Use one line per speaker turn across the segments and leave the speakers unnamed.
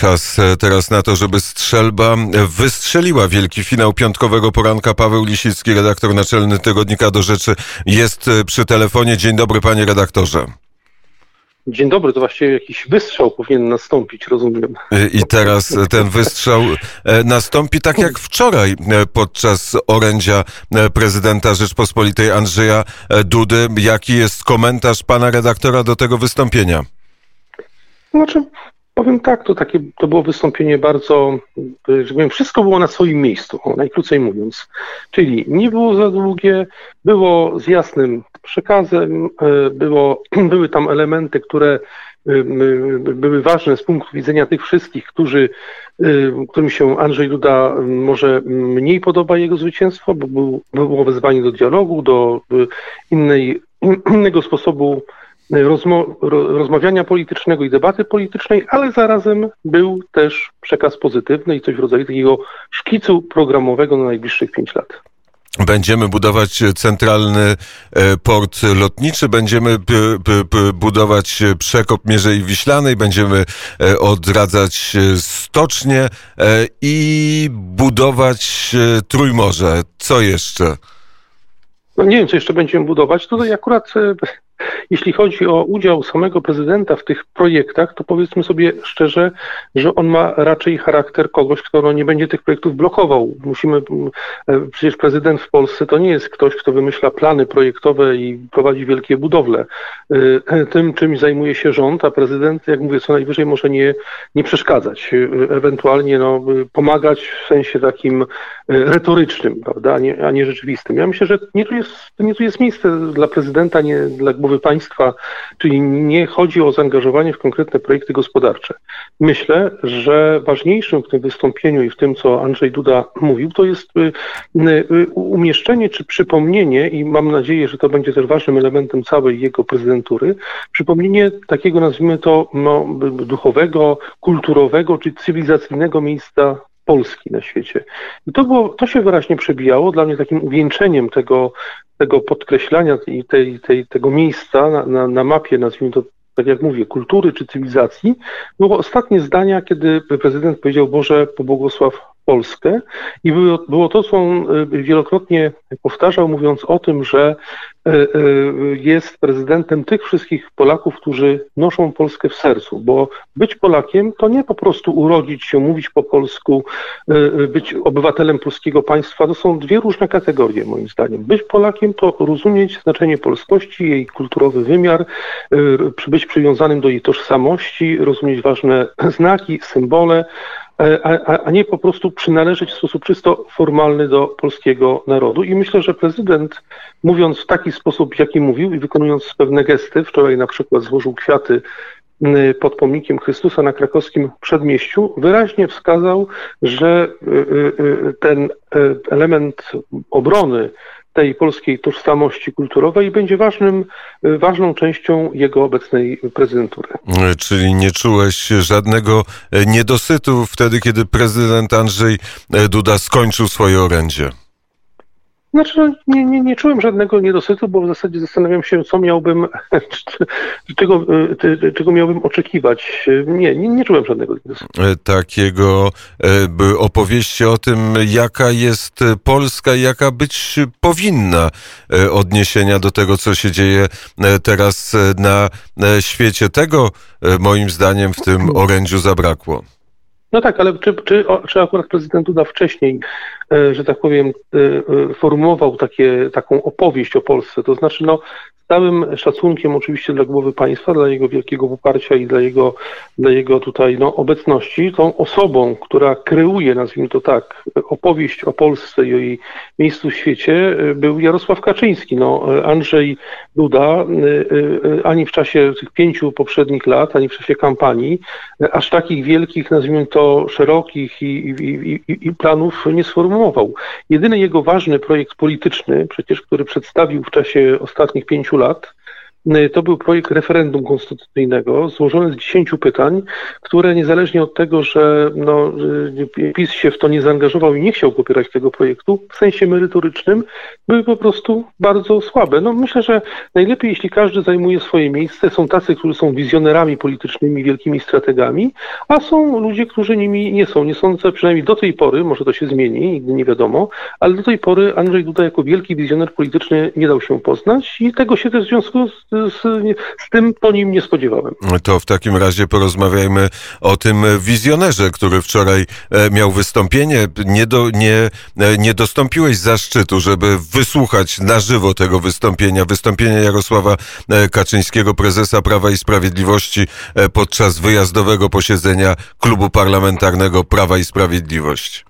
czas teraz na to, żeby strzelba wystrzeliła wielki finał piątkowego poranka. Paweł Lisicki, redaktor naczelny Tygodnika do Rzeczy, jest przy telefonie. Dzień dobry, panie redaktorze.
Dzień dobry, to właściwie jakiś wystrzał powinien nastąpić, rozumiem.
I teraz ten wystrzał nastąpi tak jak wczoraj podczas orędzia prezydenta Rzeczpospolitej Andrzeja Dudy. Jaki jest komentarz pana redaktora do tego wystąpienia?
Znaczy, powiem tak, to takie to było wystąpienie bardzo, że powiem, wszystko było na swoim miejscu, najkrócej mówiąc. Czyli nie było za długie, było z jasnym przekazem, e, było, były tam elementy, które e, były ważne z punktu widzenia tych wszystkich, którzy, e, którym się Andrzej Duda może mniej podoba jego zwycięstwo, bo był, było wezwanie do dialogu, do innej, innego sposobu rozmo rozmawiania politycznego i debaty politycznej, ale zarazem był też przekaz pozytywny i coś w rodzaju takiego szkicu programowego na najbliższych pięć lat.
Będziemy budować centralny e, port lotniczy, będziemy budować przekop Mierzei Wiślanej, będziemy e, odradzać stocznie e, i budować Trójmorze. Co jeszcze?
No nie wiem, co jeszcze będziemy budować. Tutaj akurat jeśli chodzi o udział samego prezydenta w tych projektach, to powiedzmy sobie szczerze, że on ma raczej charakter kogoś, kto no, nie będzie tych projektów blokował. Musimy, e, przecież prezydent w Polsce to nie jest ktoś, kto wymyśla plany projektowe i prowadzi wielkie budowle. E, tym, czym zajmuje się rząd, a prezydent, jak mówię, co najwyżej może nie, nie przeszkadzać, e, ewentualnie no, pomagać w sensie takim retorycznym, prawda, a nie, a nie rzeczywistym. Ja myślę, że nie tu, jest, nie tu jest miejsce dla prezydenta, nie dla głowy państwa, czyli nie chodzi o zaangażowanie w konkretne projekty gospodarcze. Myślę, że ważniejszym w tym wystąpieniu i w tym, co Andrzej Duda mówił, to jest y, y, umieszczenie czy przypomnienie, i mam nadzieję, że to będzie też ważnym elementem całej jego prezydentury, przypomnienie takiego, nazwijmy to, no, duchowego, kulturowego czy cywilizacyjnego miejsca Polski na świecie. I to, było, to się wyraźnie przebijało dla mnie takim uwieńczeniem tego, tego podkreślania i tej, tej, tego miejsca na, na, na mapie, nazwijmy to tak jak mówię, kultury czy cywilizacji, było ostatnie zdania, kiedy prezydent powiedział Boże, pobłogosław Polskę i było, było to, co on y, wielokrotnie powtarzał, mówiąc o tym, że y, y, jest prezydentem tych wszystkich Polaków, którzy noszą Polskę w sercu, bo być Polakiem to nie po prostu urodzić się, mówić po polsku, być obywatelem polskiego państwa, to są dwie różne kategorie moim zdaniem. Być Polakiem to rozumieć znaczenie polskości, jej kulturowy wymiar, być przywiązanym do jej tożsamości, rozumieć ważne znaki, symbole, a, a, nie po prostu przynależeć w sposób czysto formalny do polskiego narodu. I myślę, że prezydent, mówiąc w taki sposób, w jaki mówił i wykonując pewne gesty, wczoraj na przykład złożył kwiaty pod pomnikiem Chrystusa na krakowskim przedmieściu, wyraźnie wskazał, że y, y, y, ten element obrony tej polskiej tożsamości kulturowej i będzie ważnym, ważną częścią jego obecnej prezydentury.
Czyli nie czułeś żadnego niedosytu wtedy, kiedy prezydent Andrzej Duda skończył swoje orędzie?
Znaczy, no, nie, nie, nie czułem żadnego niedosytu, bo w zasadzie zastanawiam się, co miałbym, czego, y, czego miałbym oczekiwać. Nie, nie, nie czułem żadnego niedosytu.
E, takiego e, opowieści o tym, jaka jest Polska i jaka być powinna e, odniesienia do tego, co się dzieje teraz na świecie. Tego moim zdaniem w tym orędziu zabrakło.
No tak, ale czy, czy, czy akurat prezydent Duda wcześniej, że tak powiem, formułował takie, taką opowieść o Polsce? To znaczy, no, całym szacunkiem oczywiście dla głowy państwa, dla jego wielkiego poparcia i dla jego, dla jego tutaj no, obecności, tą osobą, która kreuje, nazwijmy to tak, opowieść o Polsce i o jej miejscu w świecie, był Jarosław Kaczyński. No, Andrzej Duda ani w czasie tych pięciu poprzednich lat, ani w czasie kampanii, aż takich wielkich, nazwijmy to szerokich i, i, i, i planów nie sformułował. Jedyny jego ważny projekt polityczny, przecież, który przedstawił w czasie ostatnich pięciu lat, to był projekt referendum konstytucyjnego złożony z dziesięciu pytań, które niezależnie od tego, że no, PiS się w to nie zaangażował i nie chciał popierać tego projektu, w sensie merytorycznym były po prostu bardzo słabe. No, myślę, że najlepiej, jeśli każdy zajmuje swoje miejsce, są tacy, którzy są wizjonerami politycznymi, wielkimi strategami, a są ludzie, którzy nimi nie są. Nie sądzę, przynajmniej do tej pory, może to się zmieni, nigdy nie wiadomo, ale do tej pory Andrzej Duda jako wielki wizjoner polityczny nie dał się poznać i tego się też w związku z, z, z tym po nim nie spodziewałem.
To w takim razie porozmawiajmy o tym wizjonerze, który wczoraj e, miał wystąpienie. Nie, do, nie, e, nie dostąpiłeś zaszczytu, żeby wysłuchać na żywo tego wystąpienia, wystąpienia Jarosława e, Kaczyńskiego, prezesa Prawa i Sprawiedliwości podczas wyjazdowego posiedzenia Klubu Parlamentarnego Prawa i Sprawiedliwość.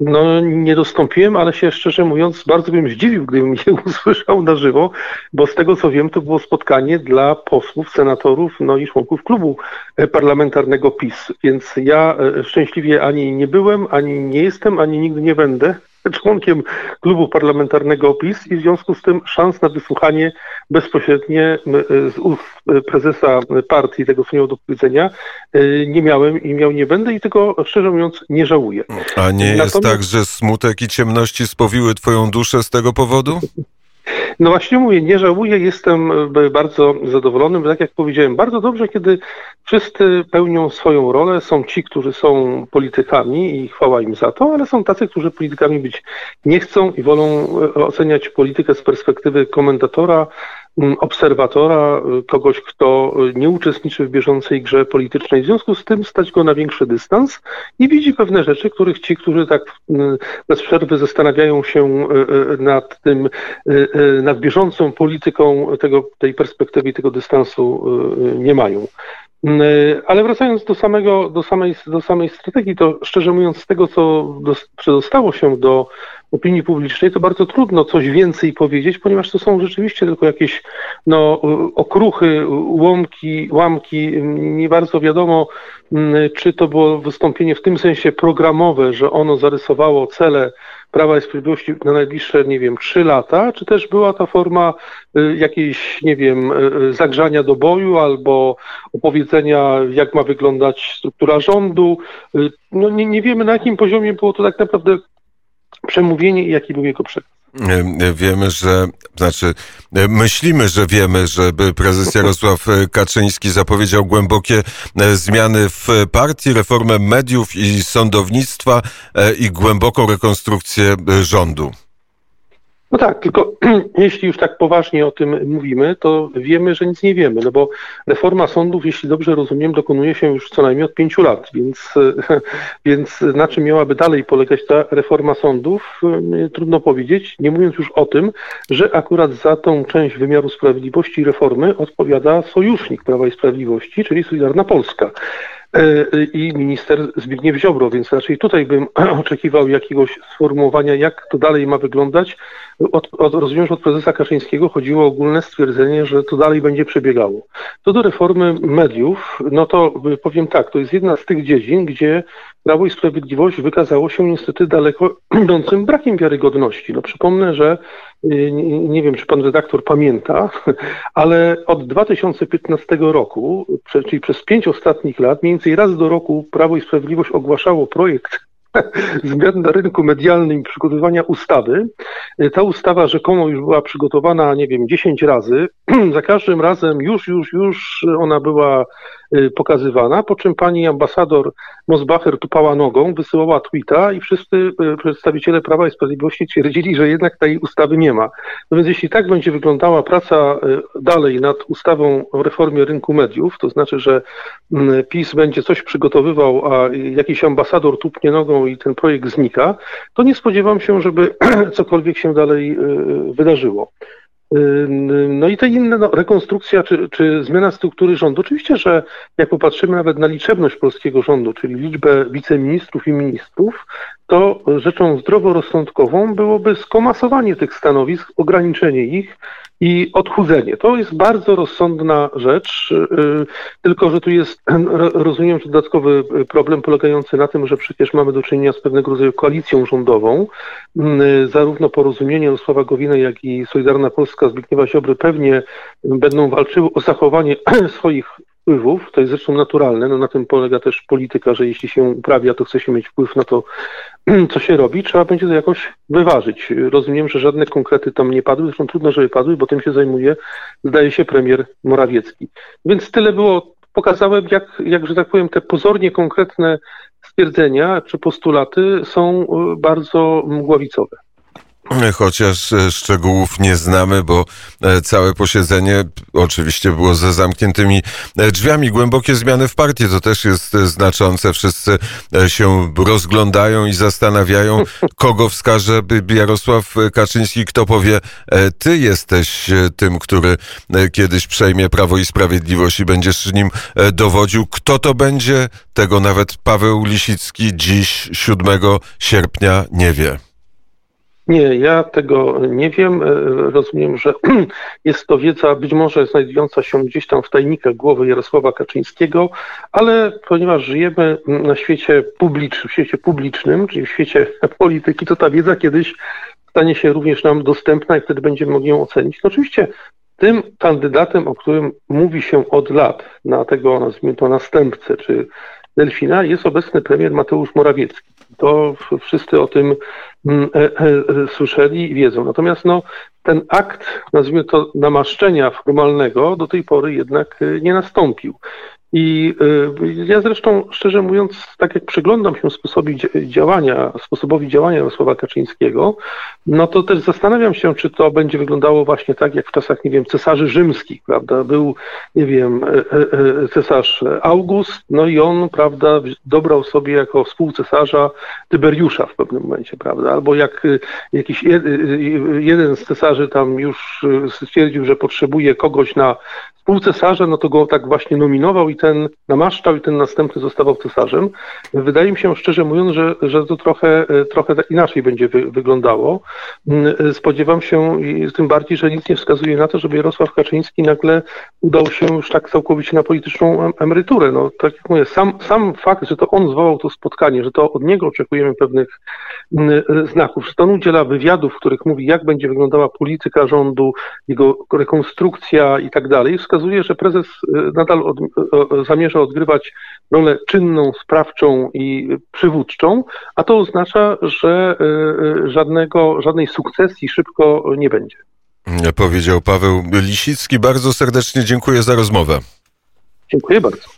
No, nie dostąpiłem, ale się szczerze mówiąc bardzo bym zdziwił, gdybym mnie usłyszał na żywo, bo z tego co wiem, to było spotkanie dla posłów, senatorów, no i członków klubu e, parlamentarnego PiS. Więc ja e, szczęśliwie ani nie byłem, ani nie jestem, ani nigdy nie będę członkiem klubu parlamentarnego PiS i w związku z tym szans na wysłuchanie bezpośrednie z ust prezesa partii tego, co miał do powiedzenia, y, nie miałem i miał nie będę i tego szczerze mówiąc nie żałuję.
A nie Natomiast... jest tak, że smutek i ciemności spowiły twoją duszę z tego powodu?
No właśnie mówię, nie żałuję, jestem e, bardzo zadowolony, bo tak jak powiedziałem, bardzo dobrze, kiedy wszyscy pełnią swoją rolę. Są ci, którzy są politykami i chwała im za to, ale są tacy, którzy politykami być nie chcą i wolą e, oceniać politykę z perspektywy komentatora, obserwatora, y, kogoś, kto y, nie uczestniczy w bieżącej grze politycznej. W związku z tym stać go na większy dystans i widzi pewne rzeczy, których ci, którzy tak y, bez przerwy zastanawiają się nad tym, nad bieżącą polityką tego, tej perspektywy tego dystansu nie mają. Mm, ale wracając do, samego, do, samej, do samej strategii, to szczerze mówiąc, z tego, co przedostało się do opinii publicznej, to bardzo trudno coś więcej powiedzieć, ponieważ to są rzeczywiście tylko jakieś no, okruchy, łomki, łamki. Nie bardzo wiadomo, mm, czy to było wystąpienie w tym sensie programowe, że ono zarysowało cele Prawa i Sprawiedliwości na najbliższe, nie wiem, trzy lata, czy też była ta forma y, jakiejś, nie wiem, y, y, zagrzania do boju albo opowiedzenia, jak ma wyglądać struktura rządu. No nie, nie wiemy, na jakim poziomie było to tak naprawdę przemówienie i jaki był jego przekaz.
Wiemy, że, znaczy, myślimy, że wiemy, żeby prezes Jarosław Kaczyński zapowiedział głębokie e, zmiany w partii, reformę mediów i sądownictwa e, i głęboką rekonstrukcję e, rządu.
No tak, tylko jeśli już tak poważnie o tym mówimy, to wiemy, że nic nie wiemy, no bo reforma sądów, jeśli dobrze rozumiem, dokonuje się już co najmniej od pięciu lat, więc, więc na czym miałaby dalej polegać ta reforma sądów, trudno powiedzieć, nie mówiąc już o tym, że akurat za tą część wymiaru sprawiedliwości reformy odpowiada sojusznik Prawa i Sprawiedliwości, czyli Solidarna Polska. E, i minister Zbigniew Ziobro, więc raczej tutaj bym oczekiwał jakiegoś sformułowania, jak to dalej ma wyglądać. Od, od, rozumiem, że od prezesa Kaczyńskiego chodziło o ogólne stwierdzenie, że to dalej będzie przebiegało. To do reformy mediów, no to powiem tak, to jest jedna z tych dziedzin, gdzie Prawo i Sprawiedliwość wykazało się niestety daleko idącym brakiem wiarygodności. No przypomnę, że y, nie wiem, czy pan redaktor pamięta, ale od 2015 roku, czyli przez pięć ostatnich lat, mniej więcej raz do roku Prawo i Sprawiedliwość ogłaszało projekt zmian na rynku medialnym i przygotowywania ustawy. Ta ustawa rzekomo już była przygotowana, nie wiem, 10 razy. Za każdym razem już, już, już ona była y, pokazywana, po czym pani ambasador Mosbacher tupała nogą, wysyłała tweeta i wszyscy y, przedstawiciele Prawa i Sprawiedliwości twierdzili, że jednak tej ustawy nie ma. No więc jeśli tak będzie wyglądała praca y, dalej nad ustawą o reformie rynku mediów, to znaczy, że mm, PiS będzie coś przygotowywał, a jakiś ambasador tupnie nogą i ten projekt znika, to nie spodziewam się, żeby cokolwiek się dalej wydarzyło. No i te inne, no, rekonstrukcja czy, czy zmiana struktury rządu. Oczywiście, że jak popatrzymy nawet na liczebność polskiego rządu, czyli liczbę wiceministrów i ministrów, to rzeczą zdroworozsądkową byłoby skomasowanie tych stanowisk, ograniczenie ich i odchudzenie. To jest bardzo rozsądna rzecz, y, tylko że tu jest, rozumiem, że dodatkowy problem polegający na tym, że przecież mamy do czynienia z pewnego rodzaju koalicją rządową. Y, zarówno porozumienie Jarosława Gowina, jak i Solidarna Polska Zbigniewa Ziobry pewnie będą walczyły o zachowanie swoich wpływów, to jest zresztą naturalne, no na tym polega też polityka, że jeśli się uprawia, to chce się mieć wpływ na to, co się robi, trzeba będzie to jakoś wyważyć. Rozumiem, że żadne konkrety tam nie padły, zresztą trudno, żeby padły, bo tym się zajmuje, zdaje się, premier Morawiecki. Więc tyle było, pokazałem, jak, jak że tak powiem, te pozornie konkretne stwierdzenia czy postulaty są y, bardzo mgławicowe.
Chociaż e, szczegółów nie znamy, bo e, całe posiedzenie oczywiście było ze zamkniętymi e, drzwiami. Głębokie zmiany w partii to też jest znaczące. Wszyscy się rozglądają i zastanawiają, kogo wskaże Jarosław Kaczyński, kto powie, ty jesteś tym, który kiedyś przejmie Prawo i Sprawiedliwość i będziesz nim dowodził. Kto to będzie? Tego nawet Paweł Lisicki dziś, 7 sierpnia, nie wie.
Nie, ja tego nie wiem. E, rozumiem, że jest to wiedza być może znajdująca się gdzieś tam w tajnikach głowy Jarosława Kaczyńskiego, ale ponieważ żyjemy na świecie publicznym, w świecie publicznym, czyli w świecie polityki, to ta wiedza kiedyś stanie się również nam dostępna i wtedy będziemy mogli ją ocenić. No oczywiście tym kandydatem, o którym mówi się od lat na tego, nazwijmy to, następcę, czy Delfina, jest obecny premier Mateusz Morawiecki. To wszyscy o tym mm, e, e, e, słyszeli i wiedzą. Natomiast no, ten akt, nazwijmy to, namaszczenia formalnego do tej pory jednak nie nastąpił. I y, ja zresztą, szczerze mówiąc, tak jak przyglądam się sposobowi działania, sposobowi działania Jarosława Kaczyńskiego, no to też zastanawiam się, czy to będzie wyglądało właśnie tak, jak w czasach, nie wiem, cesarzy rzymskich, prawda? Był, nie wiem, e, e, e, cesarz August, no i on, prawda, dobrał sobie jako współcesarza Tyberiusza w pewnym momencie, prawda? Albo jak jakiś jeden z cesarzy tam już stwierdził, że potrzebuje kogoś na współcesarza, no to go tak właśnie nominował i ten namaszczał i ten następny zostawał cesarzem. Wydaje mi się, szczerze mówiąc, że, że to trochę, trochę inaczej będzie wy, wyglądało. Mm, spodziewam się, tym bardziej, że nic nie wskazuje na to, żeby Jarosław Kaczyński nagle udał się już tak całkowicie na polityczną emeryturę. No, tak jak mówię, sam, sam fakt, że to on zwołał to spotkanie, że to od niego oczekujemy pewnych mm, znaków, że to on udziela wywiadów, w których mówi, jak będzie wyglądała polityka rządu, jego rekonstrukcja i tak dalej, wskazuje, że prezes y, nadal od, zamierza odgrywać rolę czynną, sprawczą i przywódczą, a to oznacza, że y, y, żadnego, żadnej sukcesji szybko nie będzie.
Powiedział Paweł Lisicki. Bardzo serdecznie dziękuję za rozmowę.
Dziękuję bardzo.